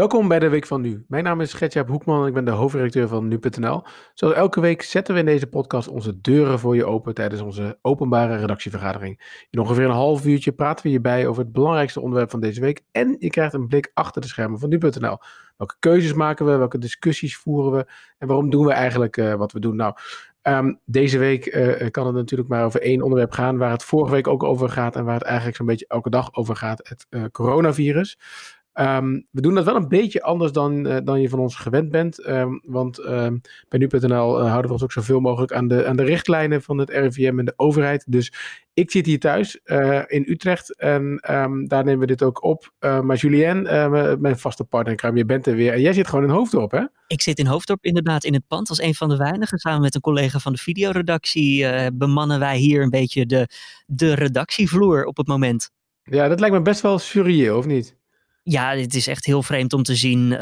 Welkom bij de Week van Nu. Mijn naam is Gertjaap Hoekman en ik ben de hoofdredacteur van Nu.nl. Zoals elke week zetten we in deze podcast onze deuren voor je open tijdens onze openbare redactievergadering. In ongeveer een half uurtje praten we hierbij over het belangrijkste onderwerp van deze week en je krijgt een blik achter de schermen van Nu.nl. Welke keuzes maken we, welke discussies voeren we en waarom doen we eigenlijk uh, wat we doen? Nou, Um, deze week uh, kan het natuurlijk maar over één onderwerp gaan, waar het vorige week ook over gaat en waar het eigenlijk zo'n beetje elke dag over gaat, het uh, coronavirus. Um, we doen dat wel een beetje anders dan, uh, dan je van ons gewend bent. Um, want um, bij nu.nl uh, houden we ons ook zoveel mogelijk aan de, aan de richtlijnen van het RIVM en de overheid. Dus ik zit hier thuis uh, in Utrecht en daar nemen we dit ook op. maar Julien, mijn vaste partner, je bent er weer. En jij zit gewoon in Hoofddorp, hè? Ik zit in Hoofddorp inderdaad in het pand als een van de weinigen. Samen met een collega van de videoredactie bemannen wij hier een beetje de, de redactievloer op het moment. Ja, dat lijkt me best wel surreëel, of niet? Ja, het is echt heel vreemd om te zien. Uh,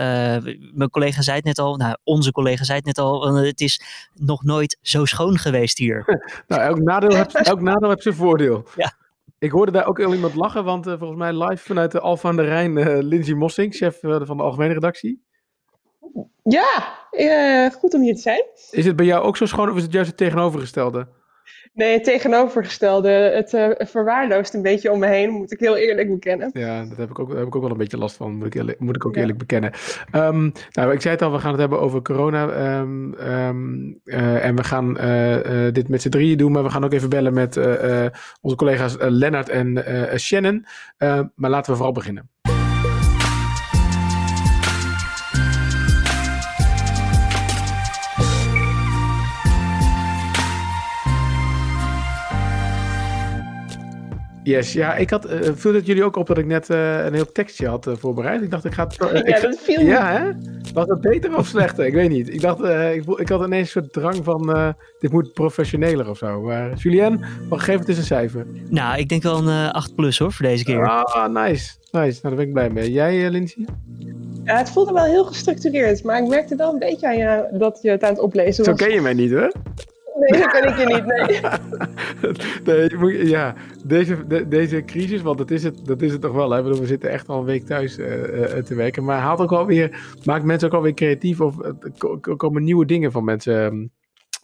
mijn collega zei het net al, nou, onze collega zei het net al, het is nog nooit zo schoon geweest hier. nou, elk nadeel heeft, elk nadeel heeft zijn voordeel. Ja. Ik hoorde daar ook al iemand lachen, want uh, volgens mij live vanuit de Alfa aan de Rijn, uh, Lindsay Mossing, chef van de algemene redactie. Ja, goed om hier te zijn. Is het bij jou ook zo schoon of is het juist het tegenovergestelde? Nee, het tegenovergestelde. Het uh, verwaarloost een beetje om me heen, moet ik heel eerlijk bekennen. Ja, dat heb ik ook, daar heb ik ook wel een beetje last van, moet ik, eerlijk, moet ik ook ja. eerlijk bekennen. Um, nou, ik zei het al, we gaan het hebben over corona. Um, um, uh, en we gaan uh, dit met z'n drieën doen, maar we gaan ook even bellen met onze collega's Lennart en Shannon. maar laten we vooral beginnen. Yes, ja, ik had, uh, viel het jullie ook op dat ik net uh, een heel tekstje had uh, voorbereid. Ik dacht, ik ga het... Uh, ja, dat viel Ja, hè? Was het beter of slechter? Ik weet niet. Ik dacht, ik, ik, had ineens een soort drang van, dit moet professioneler of zo. Maar Julien, geef het eens een cijfer. Nou, ik denk wel een 8 plus hoor, voor deze keer. Ah, nice. Nice, nou daar ben ik blij mee. Jij, Lindsay? Ja, het voelde wel heel gestructureerd, maar ik merkte wel een beetje aan je dat je het aan het oplezen was. Zo ken je mij niet, hoor. Nee, dat ken ik je niet, nee. ja, deze, de, deze crisis, want dat is het, dat is het toch wel. Hè? We zitten echt al een week thuis uh, uh, te werken. Maar haalt ook alweer, maakt mensen ook alweer creatief. Of er komen nieuwe dingen van mensen um,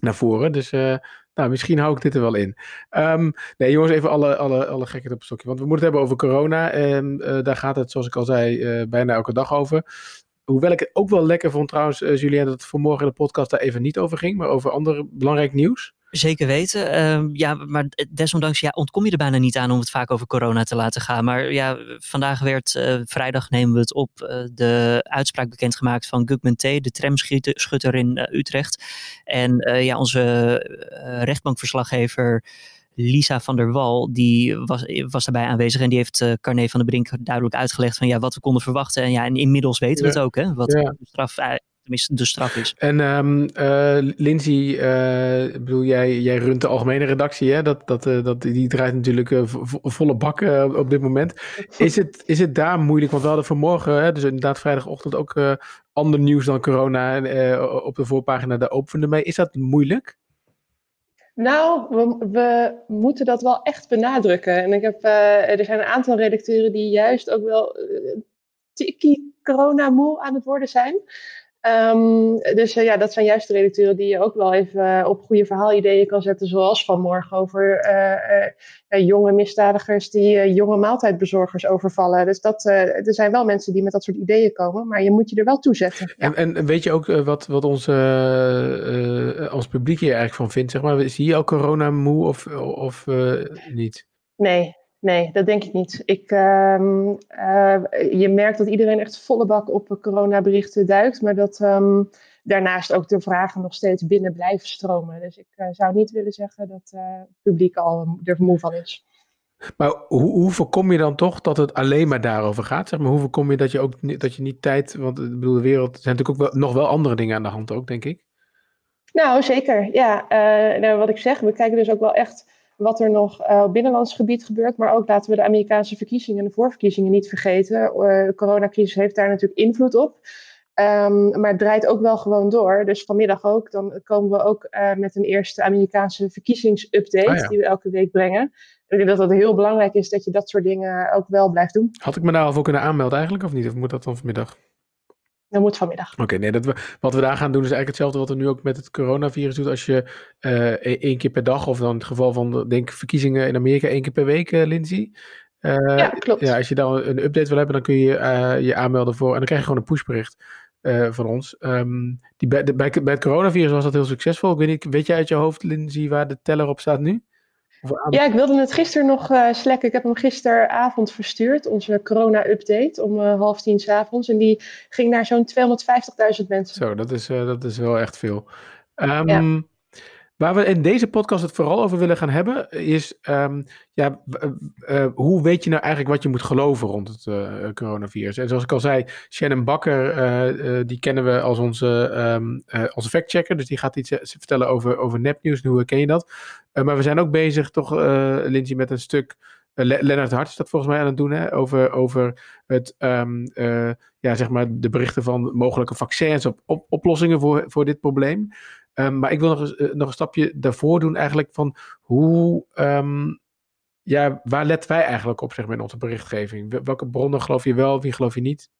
naar voren. Dus nou, misschien hou ik dit er wel in. Um, nee, jongens, even alle, alle, alle gekheid op een stokje. Want we moeten het hebben over corona. En daar gaat het, zoals ik al zei, bijna elke dag over. Hoewel ik het ook wel lekker vond trouwens, uh, dat het vanmorgen de podcast daar even niet over ging, maar over ander belangrijk nieuws. Zeker weten. Uh, ja, maar desondanks ja, ontkom je er bijna niet aan om het vaak over corona te laten gaan. Maar ja, vandaag werd, uh, vrijdag nemen we het op, uh, de uitspraak bekendgemaakt van Gugman T., de tramschutter in Utrecht. En ja, onze rechtbankverslaggever Lisa van der Wal, die was, was daarbij aanwezig en die heeft uh, Carne van der Brink duidelijk uitgelegd van ja, wat we konden verwachten. En ja, en inmiddels weten we het ook, hè, wat ja. de straf tenminste de straf is. En um, uh, Lindsay, uh, bedoel, jij, jij runt de algemene redactie, hè? Dat, dat, uh, dat, die draait natuurlijk volle bak op dit moment. Is het, is het daar moeilijk? Want we hadden vanmorgen, hè, dus inderdaad vrijdagochtend ook ander nieuws dan corona op de voorpagina daar openen mee. Is dat moeilijk? Nou, we, moeten dat wel echt benadrukken. En ik heb, uh, er zijn een aantal redacteuren die juist ook wel uh, tikkie corona-moe aan het worden zijn. Um, dus uh, ja, dat zijn juist de redacteuren die je ook wel even op goede verhaalideeën kan zetten. Zoals vanmorgen over jonge misdadigers die jonge maaltijdbezorgers overvallen. Dus dat, er zijn wel mensen die met dat soort ideeën komen. Maar je moet je er wel toe zetten. Ja. En, en, weet je ook wat, wat onze, ons publiek hier eigenlijk van vindt? Zeg maar, zie je al corona moe of, of niet? Nee, Nee, dat denk ik niet. Ik, um, uh, je merkt dat iedereen echt volle bak op coronaberichten duikt, maar dat um, daarnaast ook de vragen nog steeds binnen blijven stromen. Dus ik uh, zou niet willen zeggen dat uh, het publiek al er moe van is. Maar hoe, hoe voorkom je dan toch dat het alleen maar daarover gaat? Zeg maar, hoe voorkom je dat je ook dat je niet tijd, want ik bedoel, de wereld er zijn natuurlijk ook wel, nog wel andere dingen aan de hand ook, denk ik. Nou, zeker. Ja, nou, wat ik zeg, we kijken dus ook wel echt wat er nog uh, op binnenlands gebied gebeurt. Maar ook laten we de Amerikaanse verkiezingen en de voorverkiezingen niet vergeten. Uh, de coronacrisis heeft daar natuurlijk invloed op. Um, maar het draait ook wel gewoon door. Dus vanmiddag ook. Dan komen we ook uh, met een eerste Amerikaanse verkiezingsupdate. Ja. Die we elke week brengen. Ik denk dat het heel belangrijk is dat je dat soort dingen ook wel blijft doen. Had ik me daarvoor kunnen aanmelden eigenlijk of niet? Of moet dat dan vanmiddag? Dat moet vanmiddag. Oké, nee, dat we, wat we daar gaan doen is eigenlijk hetzelfde wat we nu ook met het coronavirus doen. Als je uh, één keer per dag, of dan in het geval van, denk verkiezingen in Amerika, één keer per week, uh, Lindsay. Uh, ja, klopt. Ja, als je dan een update wil hebben, dan kun je je aanmelden voor, en dan krijg je gewoon een pushbericht van ons. Um, die, bij, de, bij, bij, het coronavirus was dat heel succesvol. Ik weet, niet, weet jij uit je hoofd, Lindsay, waar de teller op staat nu? Ja, ik wilde het gisteren nog uh, slekken. Ik heb hem gisteravond verstuurd, onze corona-update, om uh, half tien s'avonds. En die ging naar zo'n 250.000 mensen. Zo, dat is, uh, dat is wel echt veel. Um, ja. Waar we in deze podcast het vooral over willen gaan hebben, is um, ja, uh, hoe weet je nou eigenlijk wat je moet geloven rond het uh, coronavirus? En zoals ik al zei, Shannon Bakker, uh, die kennen we als onze, um, onze factchecker, dus die gaat iets vertellen over, over nepnieuws en hoe ken je dat? maar we zijn ook bezig, toch, Lindsay, met een stuk. Lennart Hart is dat volgens mij aan het doen, hè? Over, over het, um, ja, zeg maar de berichten van mogelijke vaccins op, op oplossingen voor, voor dit probleem. Um, maar ik wil nog, uh, nog een stapje daarvoor doen, eigenlijk van hoe, um, ja, waar letten wij eigenlijk op zeg maar, in onze berichtgeving? Welke bronnen geloof je wel, wie geloof je niet?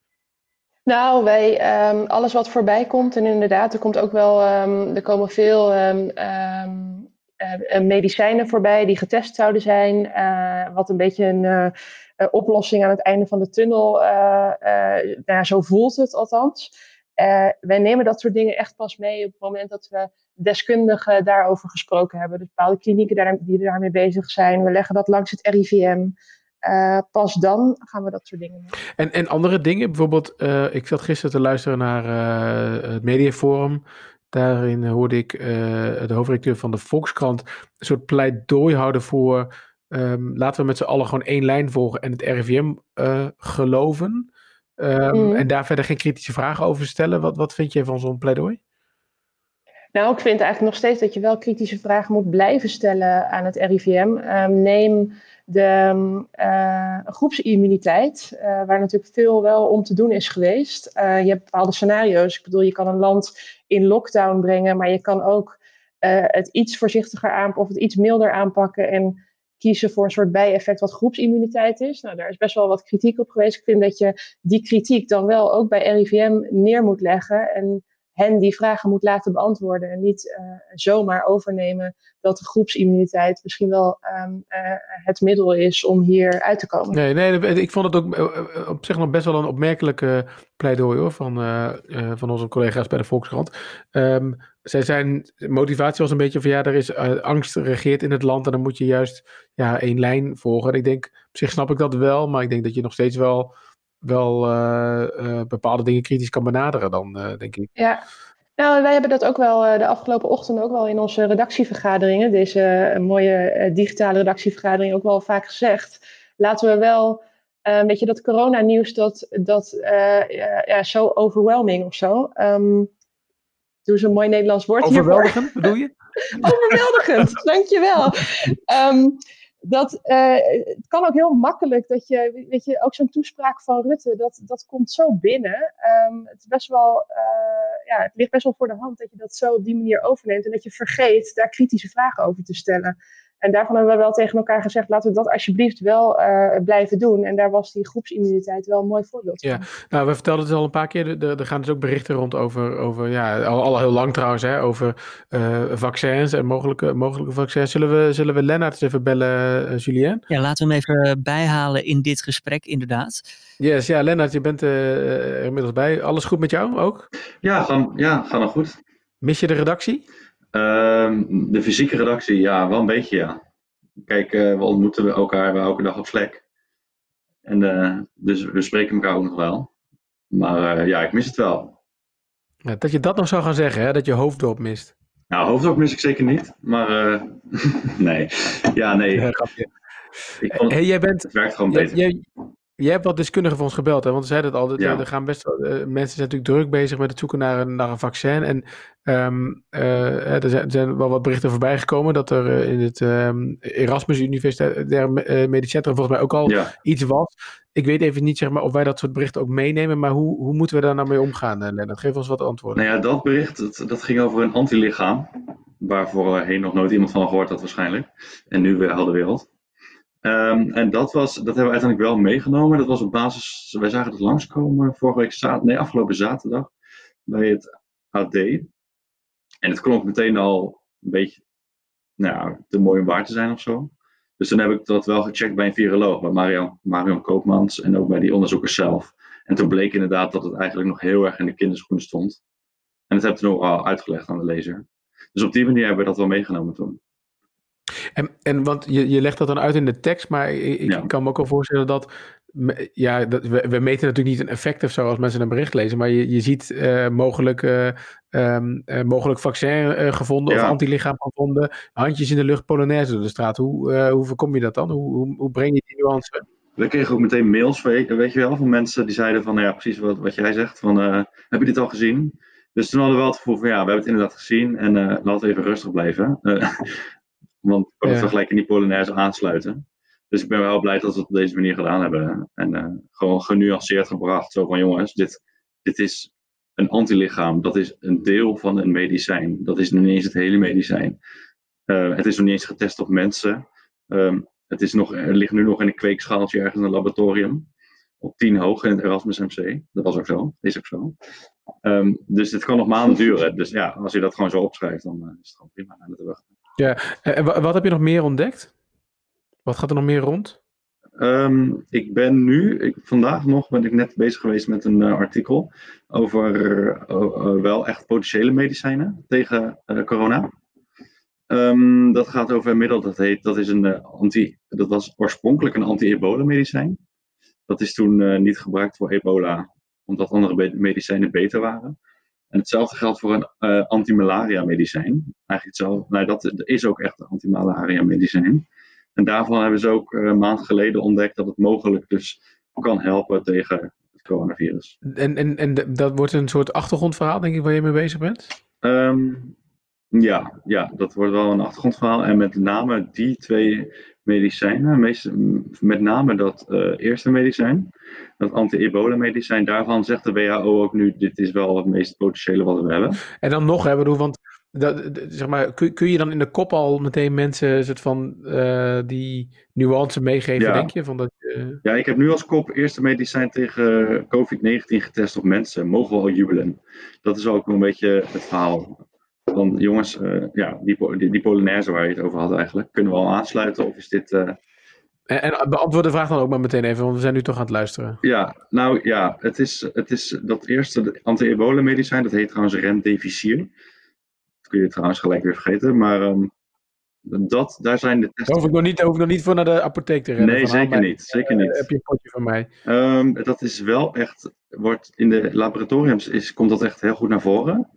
Nou, wij, um, alles wat voorbij komt, en inderdaad, er komt ook wel, er komen veel uh, medicijnen voorbij die getest zouden zijn, wat een beetje een oplossing aan het einde van de tunnel, nou, zo voelt het althans. Uh, wij nemen dat soort dingen echt pas mee op het moment dat we deskundigen daarover gesproken hebben. Dus bepaalde klinieken daar, die daarmee bezig zijn. We leggen dat langs het RIVM. Uh, pas dan gaan we dat soort dingen doen. En, en andere dingen, bijvoorbeeld, uh, ik zat gisteren te luisteren naar het Mediaforum. Daarin hoorde ik de hoofdredacteur van de Volkskrant een soort pleidooi houden voor. Um, laten we met z'n allen gewoon één lijn volgen en het RIVM geloven. Um, mm. En daar verder geen kritische vragen over stellen. Wat, wat vind je van zo'n pleidooi? Nou, ik vind eigenlijk nog steeds dat je wel kritische vragen moet blijven stellen aan het RIVM. Um, neem de uh, groepsimmuniteit, uh, waar natuurlijk veel wel om te doen is geweest. Uh, je hebt bepaalde scenario's. Ik bedoel, je kan een land in lockdown brengen, maar je kan ook het iets voorzichtiger aanpakken of het iets milder aanpakken. En kiezen voor een soort bijeffect wat groepsimmuniteit is. Nou, daar is best wel wat kritiek op geweest. Ik vind dat je die kritiek dan wel ook bij RIVM neer moet leggen en hen die vragen moet laten beantwoorden en niet uh, zomaar overnemen dat de groepsimmuniteit misschien wel um, uh, het middel is om hier uit te komen. Nee, nee ik vond het ook uh, op zich nog best wel een opmerkelijke pleidooi hoor, van, van onze collega's bij de Volkskrant. Um, zij zijn motivatie was een beetje van ja, er is angst regeert in het land en dan moet je juist ja, één lijn volgen. En ik denk, op zich snap ik dat wel, maar ik denk dat je nog steeds wel wel uh, uh, bepaalde dingen kritisch kan benaderen dan, denk ik. Ja, nou, wij hebben dat ook wel de afgelopen ochtend ook wel in onze redactievergaderingen, deze mooie digitale redactievergadering, ook wel vaak gezegd. Laten we wel een beetje dat coronanieuws, dat, dat ja, zo overwhelming of zo. Um, doe zo'n mooi Nederlands woord Overweldigend, bedoel je? Overweldigend, dankjewel. Um, dat, uh, het kan ook heel makkelijk dat je, weet je, ook zo'n toespraak van Rutte, dat, dat komt zo binnen. Um, het, is best wel, uh, ja, het ligt best wel voor de hand dat je dat zo op die manier overneemt en dat je vergeet daar kritische vragen over te stellen. En daarvan hebben we wel tegen elkaar gezegd, laten we dat alsjeblieft wel uh, blijven doen. En daar was die groepsimmuniteit wel een mooi voorbeeld van. Ja, nou, we vertelden het al een paar keer. Er, er gaan dus ook berichten rond over, over ja, al, al heel lang trouwens, hè, over uh, vaccins en mogelijke, mogelijke vaccins. Zullen we, zullen we Lennart eens even bellen, uh, Julien? Ja, laten we hem even bijhalen in dit gesprek, inderdaad. Yes, ja, Lennart, je bent er inmiddels bij. Alles goed met jou ook? Ja, gaan, ja, gaat nog goed. Mis je de redactie? Uh, de fysieke redactie, ja, wel een beetje, ja. Kijk, uh, we ontmoeten elkaar elke dag op Slack. En uh, dus we spreken elkaar ook nog wel. Maar uh, ja, ik mis het wel. Ja, dat je dat nog zou gaan zeggen, hè? dat je hoofddorp mist. Nou, hoofddorp mis ik zeker niet. Maar nee, ja, nee. Ja, ik vond, hey, jij bent, het werkt gewoon beter. Jij, je hebt wat deskundigen van ons gebeld, hè? want ze zeiden het al. Ja. Er gaan best wel, uh, mensen zijn natuurlijk druk bezig met het zoeken naar een, naar een vaccin. En um, uh, er, zijn, er, zijn, wel wat berichten voorbij gekomen dat er uh, in het um, Erasmus Universitair Medisch Centrum volgens mij ook al ja. iets was. Ik weet even niet zeg maar, of wij dat soort berichten ook meenemen, maar hoe, hoe moeten we daar nou mee omgaan, Lennart? Geef ons wat antwoorden. Nou ja, dat bericht dat, dat ging over een antilichaam, waar voorheen nog nooit iemand van gehoord had waarschijnlijk. En nu weer de wereld. Ehm, en dat, was, dat hebben we uiteindelijk wel meegenomen. Dat was op basis, wij zagen het langskomen vorige week nee, afgelopen zaterdag bij het AD. En het klonk meteen al een beetje nou, te mooi om waar te zijn of zo. Dus dan heb ik dat wel gecheckt bij een viroloog, bij Marion, Marion Koopmans en ook bij die onderzoekers zelf. En toen bleek inderdaad dat het eigenlijk nog heel erg in de kinderschoenen stond. En dat heb ik toen ook al uitgelegd aan de lezer. Dus op die manier hebben we dat wel meegenomen toen. En, en want je, je legt dat dan uit in de tekst, maar ik, ik kan me ook wel voorstellen dat ja, dat, we, we, meten natuurlijk niet een effect of zo als mensen een bericht lezen, maar je, je ziet uh, mogelijk, uh, um, uh, mogelijk vaccin gevonden ja. of antilichaam gevonden, handjes in de lucht, Polonaise door de straat. Hoe, hoe voorkom je dat dan? Hoe, hoe, hoe, breng je die nuance? We kregen ook meteen mails, weet, weet je wel, van mensen die zeiden van, nou ja, precies wat, wat jij zegt, van, heb je dit al gezien? Dus toen hadden we wel het gevoel van, ja, we hebben het inderdaad gezien en laten we even rustig blijven. Want we kunnen ja. gelijk in die Polonaise aansluiten. Dus ik ben wel blij dat we het op deze manier gedaan hebben. En uh, gewoon genuanceerd gebracht. Zo van jongens, dit, dit is een antilichaam. Dat is een deel van een medicijn. Dat is nog niet eens het hele medicijn. Uh, het is nog niet eens getest op mensen. Um, het, is nog, het ligt nu nog in een kweekschaaltje ergens in een laboratorium. Op 10 hoog in het Erasmus MC. Dat was ook zo. Is ook zo. Um, dus het kan nog maanden duren. Dus ja, als je dat gewoon zo opschrijft, dan uh, is het gewoon prima. Ja, en wat heb je nog meer ontdekt? Wat gaat er nog meer rond? Um, ik ben nu, vandaag nog ben ik net bezig geweest met een uh, artikel over uh, wel echt potentiële medicijnen tegen corona. Um, dat gaat over een middel dat heet, dat is een anti, dat was oorspronkelijk een anti-ebola medicijn. Dat is toen niet gebruikt voor ebola, omdat andere medicijnen beter waren. En hetzelfde geldt voor een anti-malaria medicijn. Eigenlijk hetzelfde, nou dat is ook echt een anti-malaria medicijn. En daarvan hebben ze ook een maand geleden ontdekt dat het mogelijk dus kan helpen tegen het coronavirus. En, en, en dat wordt een soort achtergrondverhaal, denk ik, waar je mee bezig bent? Um, ja, ja, dat wordt wel een achtergrondverhaal. En met name die twee medicijnen, meest, met name dat uh, eerste medicijn, dat anti-ebola medicijn, daarvan zegt de WHO ook nu, dit is wel het meest potentiële wat we hebben. En dan nog hebben, want dat, zeg maar, kun, kun je dan in de kop al meteen mensen soort van uh, die nuance meegeven, ja. denk je? Van dat, uh... Ja, ik heb nu als kop eerste medicijn tegen COVID-19 getest op mensen. Mogen we al jubelen? Dat is ook een beetje het verhaal. Van jongens, uh, ja, die, die, die Polonaise waar je het over had eigenlijk, kunnen we al aansluiten? Of is dit... En, en beantwoord de vraag dan ook maar meteen even, want we zijn nu toch aan het luisteren. Ja, nou ja, het is, het is dat eerste anti-ebola medicijn, dat heet trouwens remdesivir kun je trouwens gelijk weer vergeten. Maar um, dat, daar zijn de testen. Hoef ik nog niet, hoef ik nog niet voor naar de apotheek te rennen? Nee, zeker niet. Zeker niet. Uh, heb je een potje van mij? Um, dat is wel echt, wordt in de laboratoriums is, komt dat echt heel goed naar voren.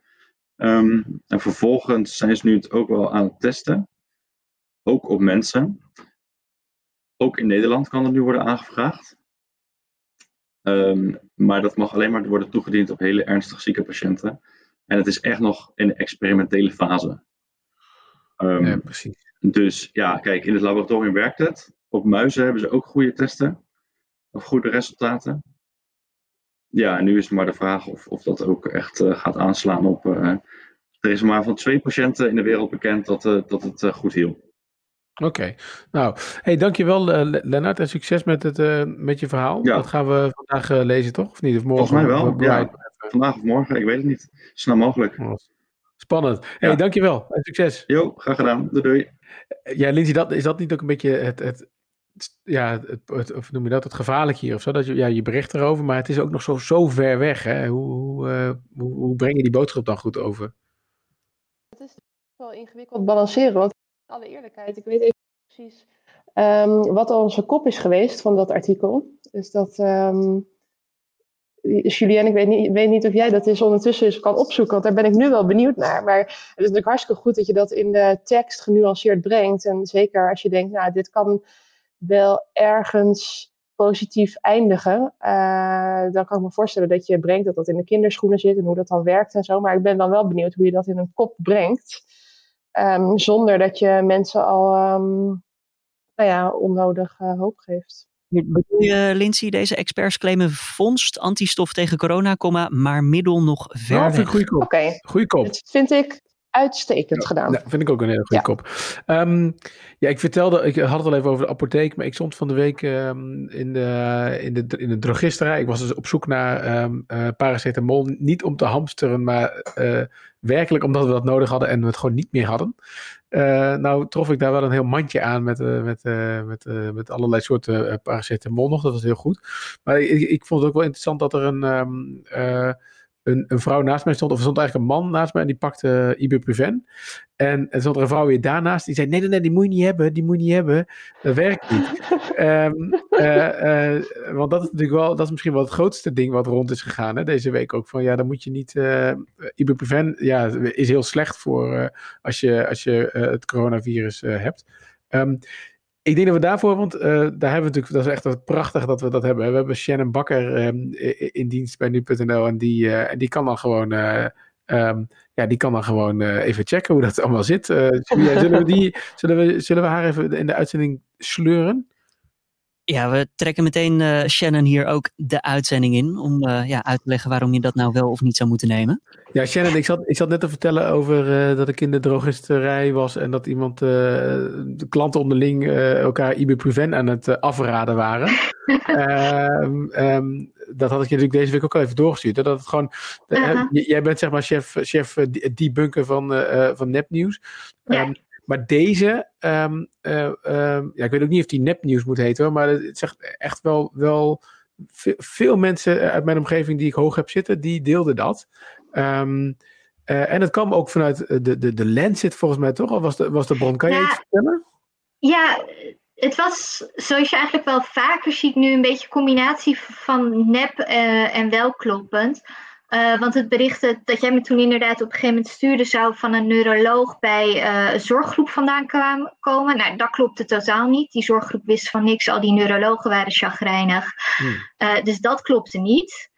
Um, en vervolgens zijn ze nu het ook wel aan het testen. Ook op mensen. Ook in Nederland kan het nu worden aangevraagd. Um, maar dat mag alleen maar worden toegediend op hele ernstig zieke patiënten. En het is echt nog in de experimentele fase. Um, ja, precies. Dus ja, kijk, in het laboratorium werkt het. Op muizen hebben ze ook goede testen. Of goede resultaten. Ja, en nu is het maar de vraag of, of dat ook echt uh, gaat aanslaan op. Uh, er is maar van twee patiënten in de wereld bekend dat, uh, dat het goed hielp. Oké, okay. nou, hey, dankjewel uh, Lennart en succes met, het, uh, met je verhaal. Ja. Dat gaan we vandaag uh, lezen, toch? Of niet? Of morgen? Volgens mij wel, of, ja. Vandaag of morgen, ik weet het niet. Snel mogelijk. Spannend. Hey, ja. dankjewel en succes. Jo, graag gedaan. Doei doei. Ja, Lindsay, dat, is dat niet ook een beetje het, het, ja, het, het, of noem je dat, het gevaarlijk hier of zo? Dat je, ja, je bericht erover, maar het is ook nog zo, zo ver weg. Hè? Hoe, hoe, hoe, hoe breng je die boodschap dan goed over? Het is wel ingewikkeld balanceren, want alle eerlijkheid, ik weet even precies um, wat onze kop is geweest van dat artikel. Dus dat um, Julien, ik weet niet, weet niet of jij dat is ondertussen kan opzoeken, want daar ben ik nu wel benieuwd naar. Maar het is natuurlijk hartstikke goed dat je dat in de tekst genuanceerd brengt. En zeker als je denkt, nou, dit kan wel ergens positief eindigen, uh, dan kan ik me voorstellen dat je brengt dat dat in de kinderschoenen zit en hoe dat dan werkt en zo. Maar ik ben dan wel benieuwd hoe je dat in een kop brengt. Um, zonder dat je mensen al um, nou ja, onnodig uh, hoop geeft. Bedoel je, Lindsay, deze experts claimen vondst antistof tegen corona, maar middel nog ver weg. Goeie kop. Oké, Goeie kop. dat vind ik uitstekend gedaan. Ja, vind ik ook een hele goede Ja. kop. Ehm, ja, ik vertelde, ik had het al even over de apotheek, maar ik stond van de week ehm, in, de, in, de, in de drogisterij. Ik was dus op zoek naar eh, paracetamol, niet om te hamsteren, maar eh, werkelijk omdat we dat nodig hadden en we het gewoon niet meer hadden. Eh, nou trof ik daar wel een heel mandje aan met, met, met, met allerlei soorten paracetamol nog. Dat was heel goed. Maar ik, ik vond het ook wel interessant dat er een, een, een vrouw naast mij stond. Of er stond eigenlijk een man naast mij en die pakte ibuprofen. En er stond er een vrouw weer daarnaast. Die zei, nee, nee, nee, die moet je niet hebben. Die moet je niet hebben. Dat werkt niet. Eh, want dat is natuurlijk wel, dat is misschien wel het grootste ding wat rond is gegaan hè, deze week ook. Van ja, dan moet je niet, eh ibuprofen ja, is heel slecht voor als je, als je het coronavirus hebt. Ehm, ik denk dat we daarvoor, want eh, daar hebben we natuurlijk, dat is echt prachtig dat we dat hebben. We hebben Shannon Bakker ehm, in dienst bij nu.nl en die, eh, en die kan dan gewoon, eh, ehm, ja, die kan dan gewoon even checken hoe dat allemaal zit. Zullen, we die, zullen, we, zullen we haar even in de uitzending sleuren? Ja, we trekken meteen eh, Shannon hier ook de uitzending in. Om eh, ja, uit te leggen waarom je dat nou wel of niet zou moeten nemen. Ja, Shannon, ik zat, ik zat net te vertellen over eh, dat ik in de drogisterij was en dat iemand, eh, de klanten onderling eh, elkaar ibuprofen aan het afraden waren. Ehm, ehm, dat had ik je natuurlijk deze week ook al even doorgestuurd. Hè? Dat het gewoon, j- jij bent zeg maar chef, chef die- debunker van, van nepnieuws. Ja. Ehm, maar deze, ehm, eh, ehm, ja, ik weet ook niet of die nepnieuws moet heten hoor, maar het zegt echt wel, wel ve- veel mensen uit mijn omgeving die ik hoog heb zitten, die deelden dat. Ehm, eh, en het kwam ook vanuit eh, de, de, de Lancet volgens mij toch? Of was de, was de bron? Kan je Ja. iets vertellen? Ja, het was zoals je eigenlijk wel vaker ziet nu een beetje een combinatie van nep eh, en wel Eh, want het bericht dat jij me toen inderdaad op een gegeven moment stuurde zou van een neuroloog bij eh, een zorggroep vandaan kwam, komen. Nou, dat klopte totaal niet. Die zorggroep wist van niks. Al die neurologen waren chagrijnig. Hmm. Eh, dus dat klopte niet.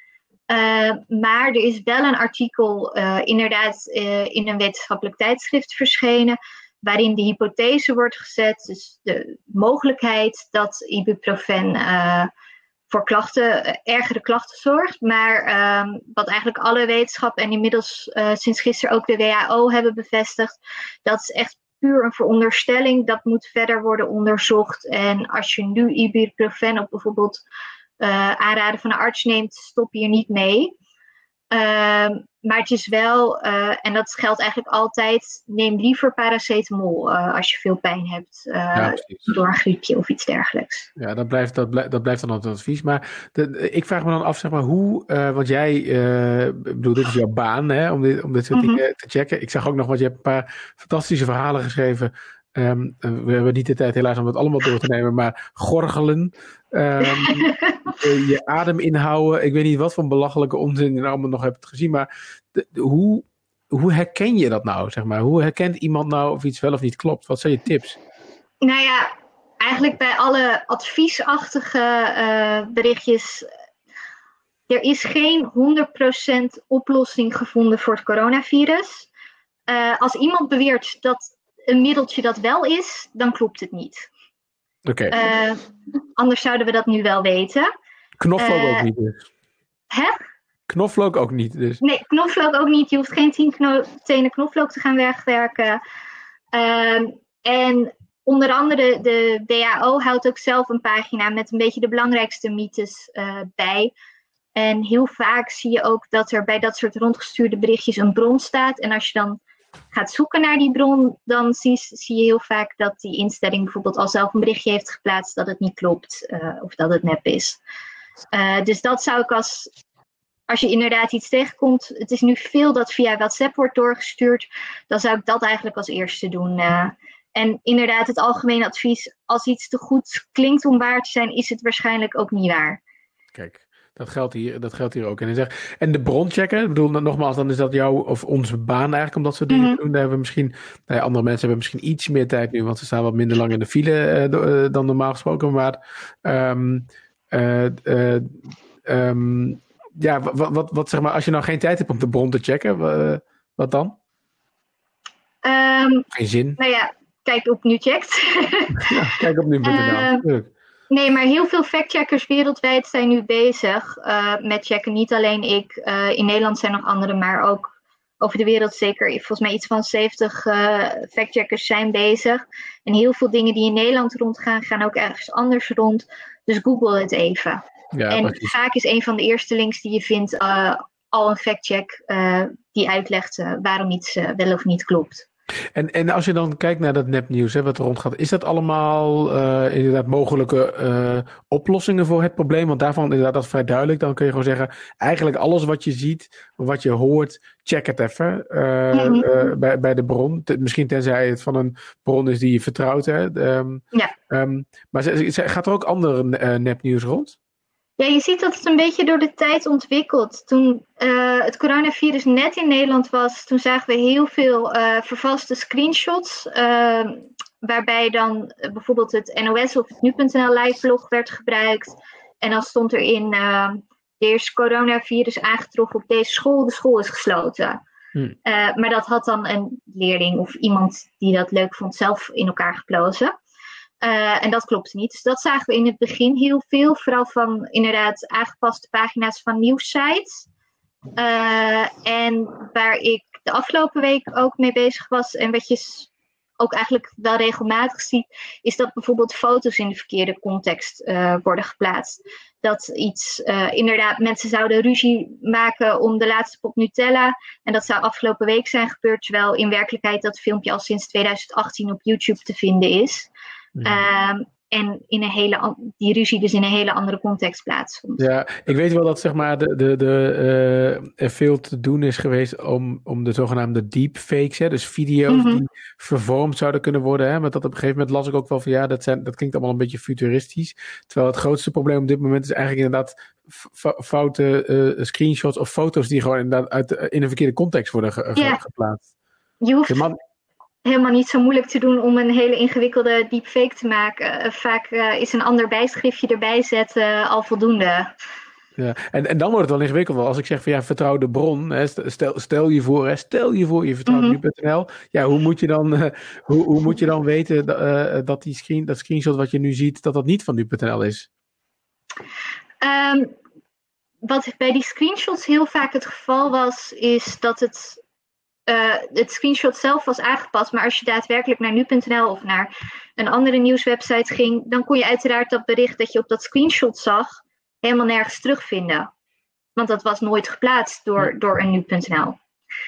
Maar er is wel een artikel inderdaad in een wetenschappelijk tijdschrift verschenen waarin de hypothese wordt gezet, dus de mogelijkheid dat ibuprofen voor klachten, eh, ergere klachten zorgt. Maar ehm, wat eigenlijk alle wetenschap en inmiddels eh, sinds gisteren ook de WHO hebben bevestigd, dat is echt puur een veronderstelling. Dat moet verder worden onderzocht. En als je nu ibuprofen op bijvoorbeeld eh, aanraden van een arts neemt, stop je er niet mee. Ehm, maar het is wel, eh, en dat geldt eigenlijk altijd, neem liever paracetamol eh, als je veel pijn hebt uh, ja, precies. door een griepje of iets dergelijks. Ja, dat blijft, dat blijft, dat blijft dan het advies. Maar de, ik vraag me dan af, zeg maar, hoe, want jij, ik bedoel, dit is jouw baan hè, om, dit, om dit soort mm -hmm. dingen te checken. Ik zag ook nog, want je hebt een paar fantastische verhalen geschreven. Um, we hebben niet de tijd helaas om het allemaal door te nemen, maar gorgelen, um, je adem inhouden. Ik weet niet wat voor belachelijke onzin je nou allemaal nog hebt gezien, maar de, de, hoe, hoe herken je dat nou, zeg maar? Hoe herkent iemand nou of iets wel of niet klopt? Wat zijn je tips? Nou ja, eigenlijk bij alle adviesachtige uh, berichtjes. Er is geen 100% oplossing gevonden voor het coronavirus. Uh, als iemand beweert dat een middeltje dat wel is, dan klopt het niet. Oké. Okay. Uh, anders zouden we dat nu wel weten. Knoflook ook niet dus. Hè? Knoflook ook niet dus. Nee, knoflook ook niet. Je hoeft geen tien kno tenen knoflook te gaan wegwerken. Um, en onder andere de WHO houdt ook zelf een pagina met een beetje de belangrijkste mythes uh, bij. En heel vaak zie je ook dat er bij dat soort rondgestuurde berichtjes een bron staat. En als je dan gaat zoeken naar die bron, dan zie, zie, je heel vaak dat die instelling bijvoorbeeld al zelf een berichtje heeft geplaatst dat het niet klopt uh, of dat het nep is. Uh, dus dat zou ik als, als je inderdaad iets tegenkomt, het is nu veel dat via WhatsApp wordt doorgestuurd, dan zou ik dat eigenlijk als eerste doen. Uh, en inderdaad, het algemene advies, als iets te goed klinkt om waar te zijn, is het waarschijnlijk ook niet waar. Kijk. Dat geldt hier, dat geldt hier ook. En, zeg, en de bron checken, ik bedoel, nogmaals, dan is dat jouw of onze baan eigenlijk om dat soort dingen mm -hmm. te doen. Daar hebben we misschien, nou ja, andere mensen hebben misschien iets meer tijd nu, want ze staan wat minder lang in de file uh, uh, dan normaal gesproken. Maar um, uh, um, ja, wat, wat, wat, zeg maar, als je nou geen tijd hebt om de bron te checken, wat dan? Um, geen zin. Nou ja, kijk op nu checkt. ja, kijk op nu.nl. Nee, maar heel veel factcheckers wereldwijd zijn nu bezig uh, met checken. Niet alleen ik. Uh, in Nederland zijn nog anderen, maar ook over de wereld zeker volgens mij iets van 70 uh, factcheckers zijn bezig. En heel veel dingen die in Nederland rondgaan, gaan ook ergens anders rond. Dus google het even. Ja, en precies. vaak is een van de eerste links die je vindt al een factcheck die uitlegt waarom iets wel of niet klopt. En, en als je dan kijkt naar dat nepnieuws, hè, wat er rondgaat, is dat allemaal uh, inderdaad mogelijke uh, oplossingen voor het probleem? Want daarvan inderdaad dat is vrij duidelijk. Dan kun je gewoon zeggen, eigenlijk alles wat je ziet, wat je hoort, check het even uh, mm -hmm. bij, bij de bron. misschien tenzij het van een bron is die je vertrouwt. Hè. Um, ja. Um, maar gaat er ook andere nepnieuws rond? Ja, je ziet dat het een beetje door de tijd ontwikkelt. Toen uh, het coronavirus net in Nederland was, toen zagen we heel veel uh, vervalste screenshots. Uh, waarbij dan bijvoorbeeld het NOS of het nu.nl live blog werd gebruikt. En dan stond erin, er is coronavirus aangetroffen op deze school, de school is gesloten. Hmm. maar dat had dan een leerling of iemand die dat leuk vond zelf in elkaar geplozen. Uh, en dat klopte niet. Dus dat zagen we in het begin heel veel. Vooral van inderdaad aangepaste pagina's van nieuwsites. Uh, en waar ik de afgelopen week ook mee bezig was. En wat je ook eigenlijk wel regelmatig ziet. Is dat bijvoorbeeld foto's in de verkeerde context uh, worden geplaatst. Dat iets, inderdaad, mensen zouden ruzie maken om de laatste pop Nutella. En dat zou afgelopen week zijn gebeurd. Terwijl in werkelijkheid dat filmpje al sinds 2018 op YouTube te vinden is. Um, en in een hele, die ruzie dus in een hele andere context plaatsvond. Ja, ik weet wel dat zeg maar de, de, de, uh, er veel te doen is geweest om, om de zogenaamde deepfakes, hè, dus video's mm -hmm. die vervormd zouden kunnen worden. Hè, maar dat op een gegeven moment las ik ook wel van ja, dat, zijn, dat klinkt allemaal een beetje futuristisch. Terwijl het grootste probleem op dit moment is eigenlijk inderdaad foute uh, screenshots of foto's die gewoon inderdaad uit, in een verkeerde context worden ge geplaatst. Je hoeft, helemaal niet zo moeilijk te doen om een hele ingewikkelde deepfake te maken. Uh, vaak uh, is een ander bijschriftje erbij zetten uh, al voldoende. Ja, en, en dan wordt het wel ingewikkeld. Als ik zeg van ja, vertrouw de bron. Hè, stel, stel je voor, hè, stel je voor, je vertrouwt mm -hmm. nu.nl. Ja, hoe moet je dan, hoe, hoe moet je dan weten dat, dat die screen, dat screenshot wat je nu ziet, dat dat niet van nu.nl is? Um, wat bij die screenshots heel vaak het geval was, is dat het uh, het screenshot zelf was aangepast. Maar als je daadwerkelijk naar nu.nl of naar een andere nieuwswebsite ging, dan kon je uiteraard dat bericht dat je op dat screenshot zag helemaal nergens terugvinden. Want dat was nooit geplaatst door, door een nu.nl.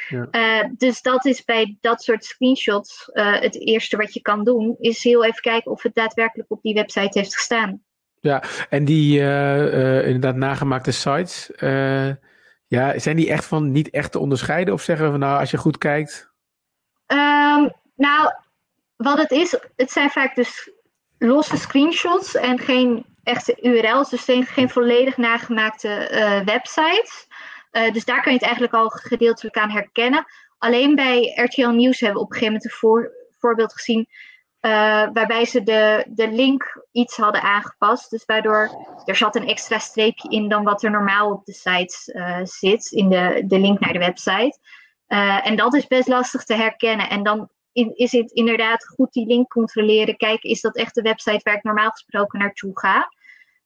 Ja. Uh, dus dat is bij dat soort screenshots uh, het eerste wat je kan doen, is heel even kijken of het daadwerkelijk op die website heeft gestaan. Ja, en die inderdaad nagemaakte sites, ja, zijn die echt van niet echt te onderscheiden? Of zeggen we van nou, als je goed kijkt? Um, nou, wat het is, het zijn vaak dus losse screenshots en geen echte URL's, dus geen, volledig nagemaakte uh, websites. Uh, dus daar kan je het eigenlijk al gedeeltelijk aan herkennen. Alleen bij RTL Nieuws hebben we op een gegeven moment een voor, voorbeeld gezien uh, waarbij ze de, de link iets hadden aangepast. Dus waardoor er zat een extra streepje in dan wat er normaal op de site uh, zit, in de, de link naar de website. Uh, en dat is best lastig te herkennen. En dan is het inderdaad goed die link controleren. Kijken, is dat echt de website waar ik normaal gesproken naartoe ga?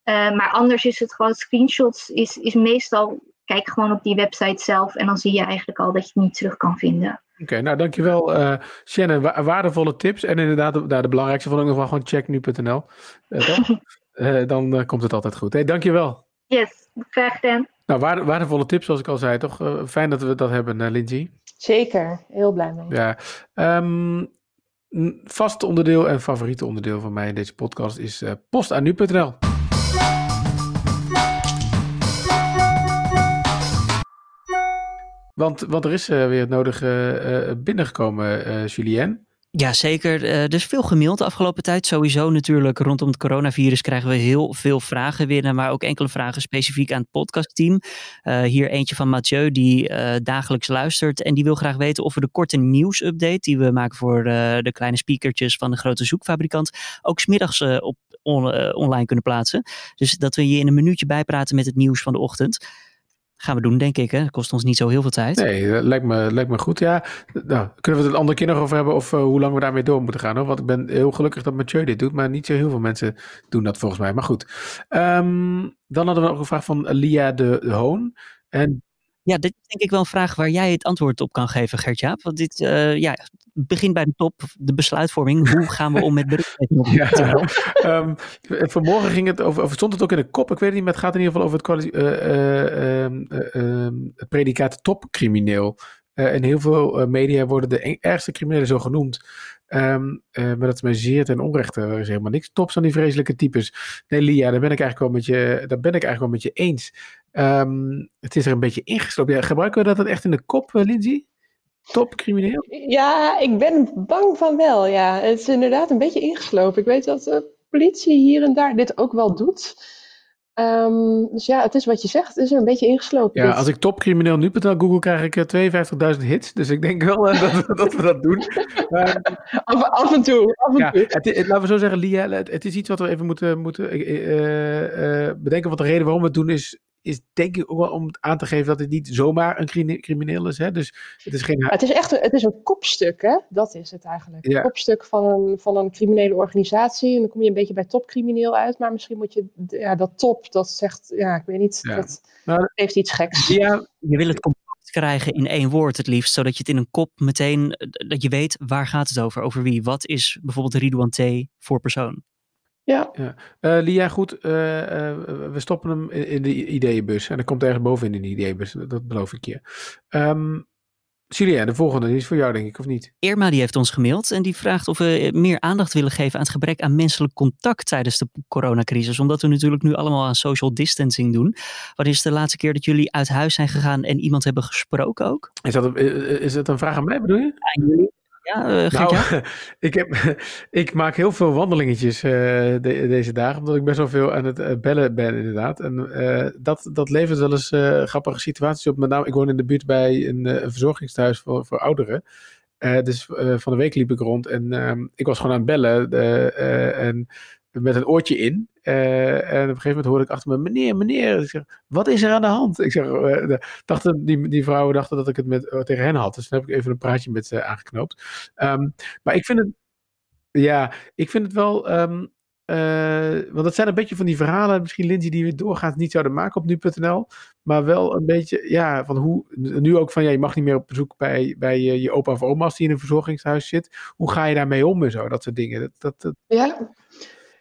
maar anders is het gewoon screenshots, is, is meestal kijk gewoon op die website zelf en dan zie je eigenlijk al dat je het niet terug kan vinden. Oké, okay, nou dankjewel uh, Shannon. Wa waardevolle tips. En inderdaad, nou, de belangrijkste vond ik nog wel gewoon check nu.nl. Uh, uh, dan komt het altijd goed. Hey, dankjewel. Yes, graag gedaan. Nou, waarde, waardevolle tips zoals ik al zei, toch? fijn dat we dat hebben, Lindsay. Zeker, heel blij mee. Ja, um, vast onderdeel en favoriete onderdeel van mij in deze podcast is post aan nu.nl. Want, want er is uh, weer het nodige uh, binnengekomen, uh, Julien. Ja, zeker. er is veel gemaild de afgelopen tijd. Sowieso natuurlijk rondom het coronavirus krijgen we heel veel vragen binnen. Maar ook enkele vragen specifiek aan het podcastteam. hier eentje van Mathieu die dagelijks luistert. En die wil graag weten of we de korte nieuwsupdate die we maken voor de kleine speakertjes van de grote zoekfabrikant. Ook smiddags op on, online kunnen plaatsen. Dus dat we je in een minuutje bijpraten met het nieuws van de ochtend. Gaan we doen, denk ik. Hè? Kost ons niet zo heel veel tijd. Nee, dat lijkt me, lijkt me goed. Ja, nou, kunnen we het een andere keer nog over hebben of uh, hoe lang we daarmee door moeten gaan? Hoor? Want ik ben heel gelukkig dat Mathieu dit doet, maar niet zo heel veel mensen doen dat volgens mij. Maar goed. Um, dan hadden we nog een vraag van Lia de, de Hoon. En Ja, dit is denk ik wel een vraag waar jij het antwoord op kan geven, Gertjaap. Want dit uh, ja, begint bij de top, de besluitvorming. Hoe gaan we om met berichtgeving? ja, um, vanmorgen ging het over, of stond het ook in de kop, ik weet niet, maar het gaat in ieder geval over het, uh, uh, het predicaat topcrimineel. in heel veel media worden de ergste criminelen zo genoemd. Um, maar dat is zeer ten onrechte. Er is helemaal niks tops aan die vreselijke types. Nee, Lia, daar ben ik eigenlijk wel met je, daar ben ik eigenlijk wel met je eens. Um, het is er een beetje ingeslopen. Ja, gebruiken we dat echt in de kop, Lindsay? Top crimineel? Ja, ik ben bang van wel. Ja, het is inderdaad een beetje ingeslopen. Ik weet dat de politie hier en daar dit ook wel doet. Um, dus ja, het is wat je zegt. Het is er een beetje ingeslopen. Ja, als ik topcrimineel nu betaal Google, krijg ik 52.000 hits. Dus ik denk wel uh, dat, dat, we dat doen. Uh, af, af, en toe. Af en ja, toe. Het, het, laten we zo zeggen, Lia, het, het, is iets wat we even moeten, moeten uh, bedenken. Want de reden waarom we het doen is is denk ik ook wel om aan te geven dat het niet zomaar een crimineel is. Hè? Dus het is geen... Het is echt een, het is een kopstuk, hè? Dat is het eigenlijk. Ja. Een kopstuk van een, van een criminele organisatie. En dan kom je een beetje bij topcrimineel uit. Maar misschien moet je... Ja, dat top, dat zegt... Ja, ik weet niet. Ja. Dat nou, heeft iets geks. Ja, je wil het compact krijgen in één woord het liefst. Zodat je het in een kop meteen... Dat je weet, waar gaat het over? Over wie? Wat is bijvoorbeeld Ridouan T. voor persoon? Ja. ja. Uh, Lia, goed. Uh, uh, we stoppen hem in, de ideeënbus. En dan komt ergens boven in de ideeënbus. Dat beloof ik je. Um, Julia, de volgende die is voor jou, denk ik, of niet? Irma die heeft ons gemaild en die vraagt of we meer aandacht willen geven aan het gebrek aan menselijk contact tijdens de coronacrisis. Omdat we natuurlijk nu allemaal aan social distancing doen. Wat is de laatste keer dat jullie uit huis zijn gegaan en iemand hebben gesproken ook? Is dat een, is dat een vraag aan mij, bedoel je? Aan jullie. Ja, uh, nou, ik, heb, ik maak heel veel wandelingetjes de, deze dagen, omdat ik best wel veel aan het uh, bellen ben, inderdaad. En dat, dat levert wel eens grappige situaties op. Met name, ik woon in de buurt bij een, een verzorgingstehuis voor, voor ouderen. dus van de week liep ik rond en ehm, ik was gewoon aan het bellen. en met een oortje in. Uh, en op een gegeven moment hoorde ik achter me, meneer, meneer. Ik zeg, wat is er aan de hand? Ik zeg, uh, dachten, die, die vrouwen dachten dat ik het met, uh, tegen hen had. Dus dan heb ik even een praatje met ze aangeknoopt. Um, maar ik vind het, ja, ik vind het wel, um, want het zijn een beetje van die verhalen, misschien Lindsay, die we doorgaans niet zouden maken op nu.nl. Maar wel een beetje, ja, van hoe, nu ook van, ja, je mag niet meer op bezoek bij, bij je, je opa of oma als die in een verzorgingshuis zit. Hoe ga je daarmee om en zo, dat soort dingen. Dat, dat, dat... Ja,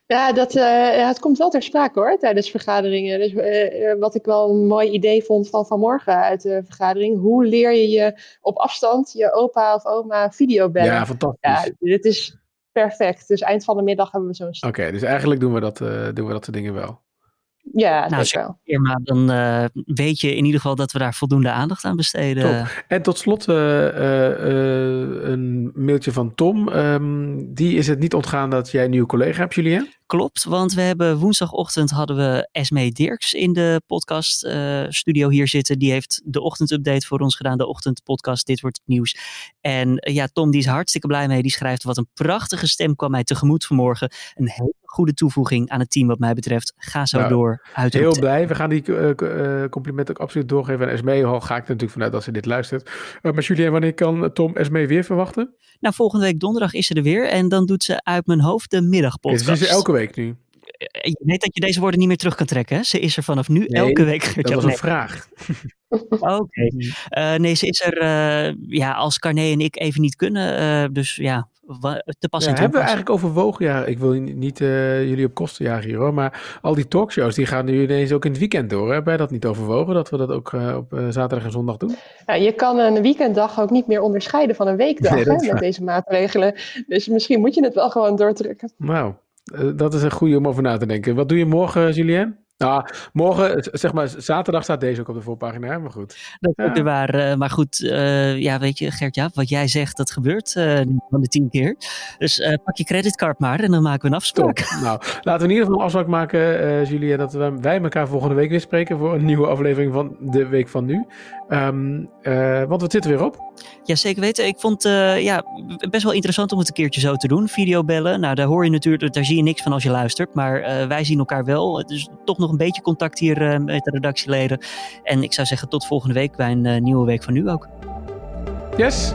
ja, dat, uh, ja, het komt wel ter sprake hoor, tijdens vergaderingen. Dus uh, wat ik wel een mooi idee vond van vanmorgen uit de vergadering. Hoe leer je je op afstand je opa of oma videobellen? Ja, fantastisch. Ja, dit is perfect. Dus eind van de middag hebben we zo'n... Oké, okay, dus eigenlijk doen we, dat, uh, doen we dat soort dingen wel. Ja, nou, wel. Irma, dan uh, weet je in ieder geval dat we daar voldoende aandacht aan besteden. Top. En tot slot uh, uh, een mailtje van Tom. Um, die is het niet ontgaan dat jij een nieuwe collega hebt, Julien? Klopt, want we hebben woensdagochtend hadden we Esme Dirks in de podcast studio hier zitten. Die heeft de ochtendupdate voor ons gedaan, de ochtendpodcast Dit Wordt het Nieuws. En ja, Tom die is hartstikke blij mee. Die schrijft wat een prachtige stem kwam mij tegemoet vanmorgen. Een hele goede toevoeging aan het team wat mij betreft. Ga zo nou, door. Heel blij. We gaan die uh, uh, complimenten ook absoluut doorgeven aan Esmee. Al ga ik er natuurlijk vanuit dat ze dit luistert. Maar Julien, wanneer kan Tom Esmee weer verwachten? Nou, volgende week donderdag is ze er weer. En dan doet ze uit mijn hoofd de middagpodcast. Dus is elke week nu? Je weet dat je deze woorden niet meer terug kan trekken. Hè? Ze is er vanaf nu nee, elke week. Dat was een nee. vraag. Oké. Okay. Uh, nee, ze is er uh, ja, als Carné en ik even niet kunnen. Uh, dus ja, te pas ja, en Hebben we eigenlijk overwogen, ja, ik wil niet jullie op kosten jagen hier hoor, maar al die talkshows die gaan nu ineens ook in het weekend door. Hebben wij dat niet overwogen, dat we dat ook op zaterdag en zondag doen? Ja, je kan een weekenddag ook niet meer onderscheiden van een weekdag nee, hè, met deze maatregelen. Dus misschien moet je het wel gewoon doortrekken. Nou, dat is een goede om over na te denken. Wat doe je morgen, Julien? Nou, morgen, zeg maar, zaterdag staat deze ook op de voorpagina, maar goed. Dat is ook weer waar. Uh, maar goed, uh, ja, weet je, Gert-Jaap, wat jij zegt, dat gebeurt uh, van de tien keer. Dus pak je creditcard maar en dan maken we een afspraak. Top. Nou, laten we in ieder geval een afspraak maken, Julia, dat wij, wij elkaar volgende week weer spreken voor een nieuwe aflevering van de Week van Nu. Um, want we zitten weer op. Ja, zeker weten. Ik vond uh, ja, best wel interessant om het een keertje zo te doen. Videobellen. Nou, daar hoor je natuurlijk, daar zie je niks van als je luistert. Maar wij zien elkaar wel. Dus toch nog een beetje contact hier uh, met de redactieleden. En ik zou zeggen tot volgende week bij een nieuwe week van nu ook. Yes.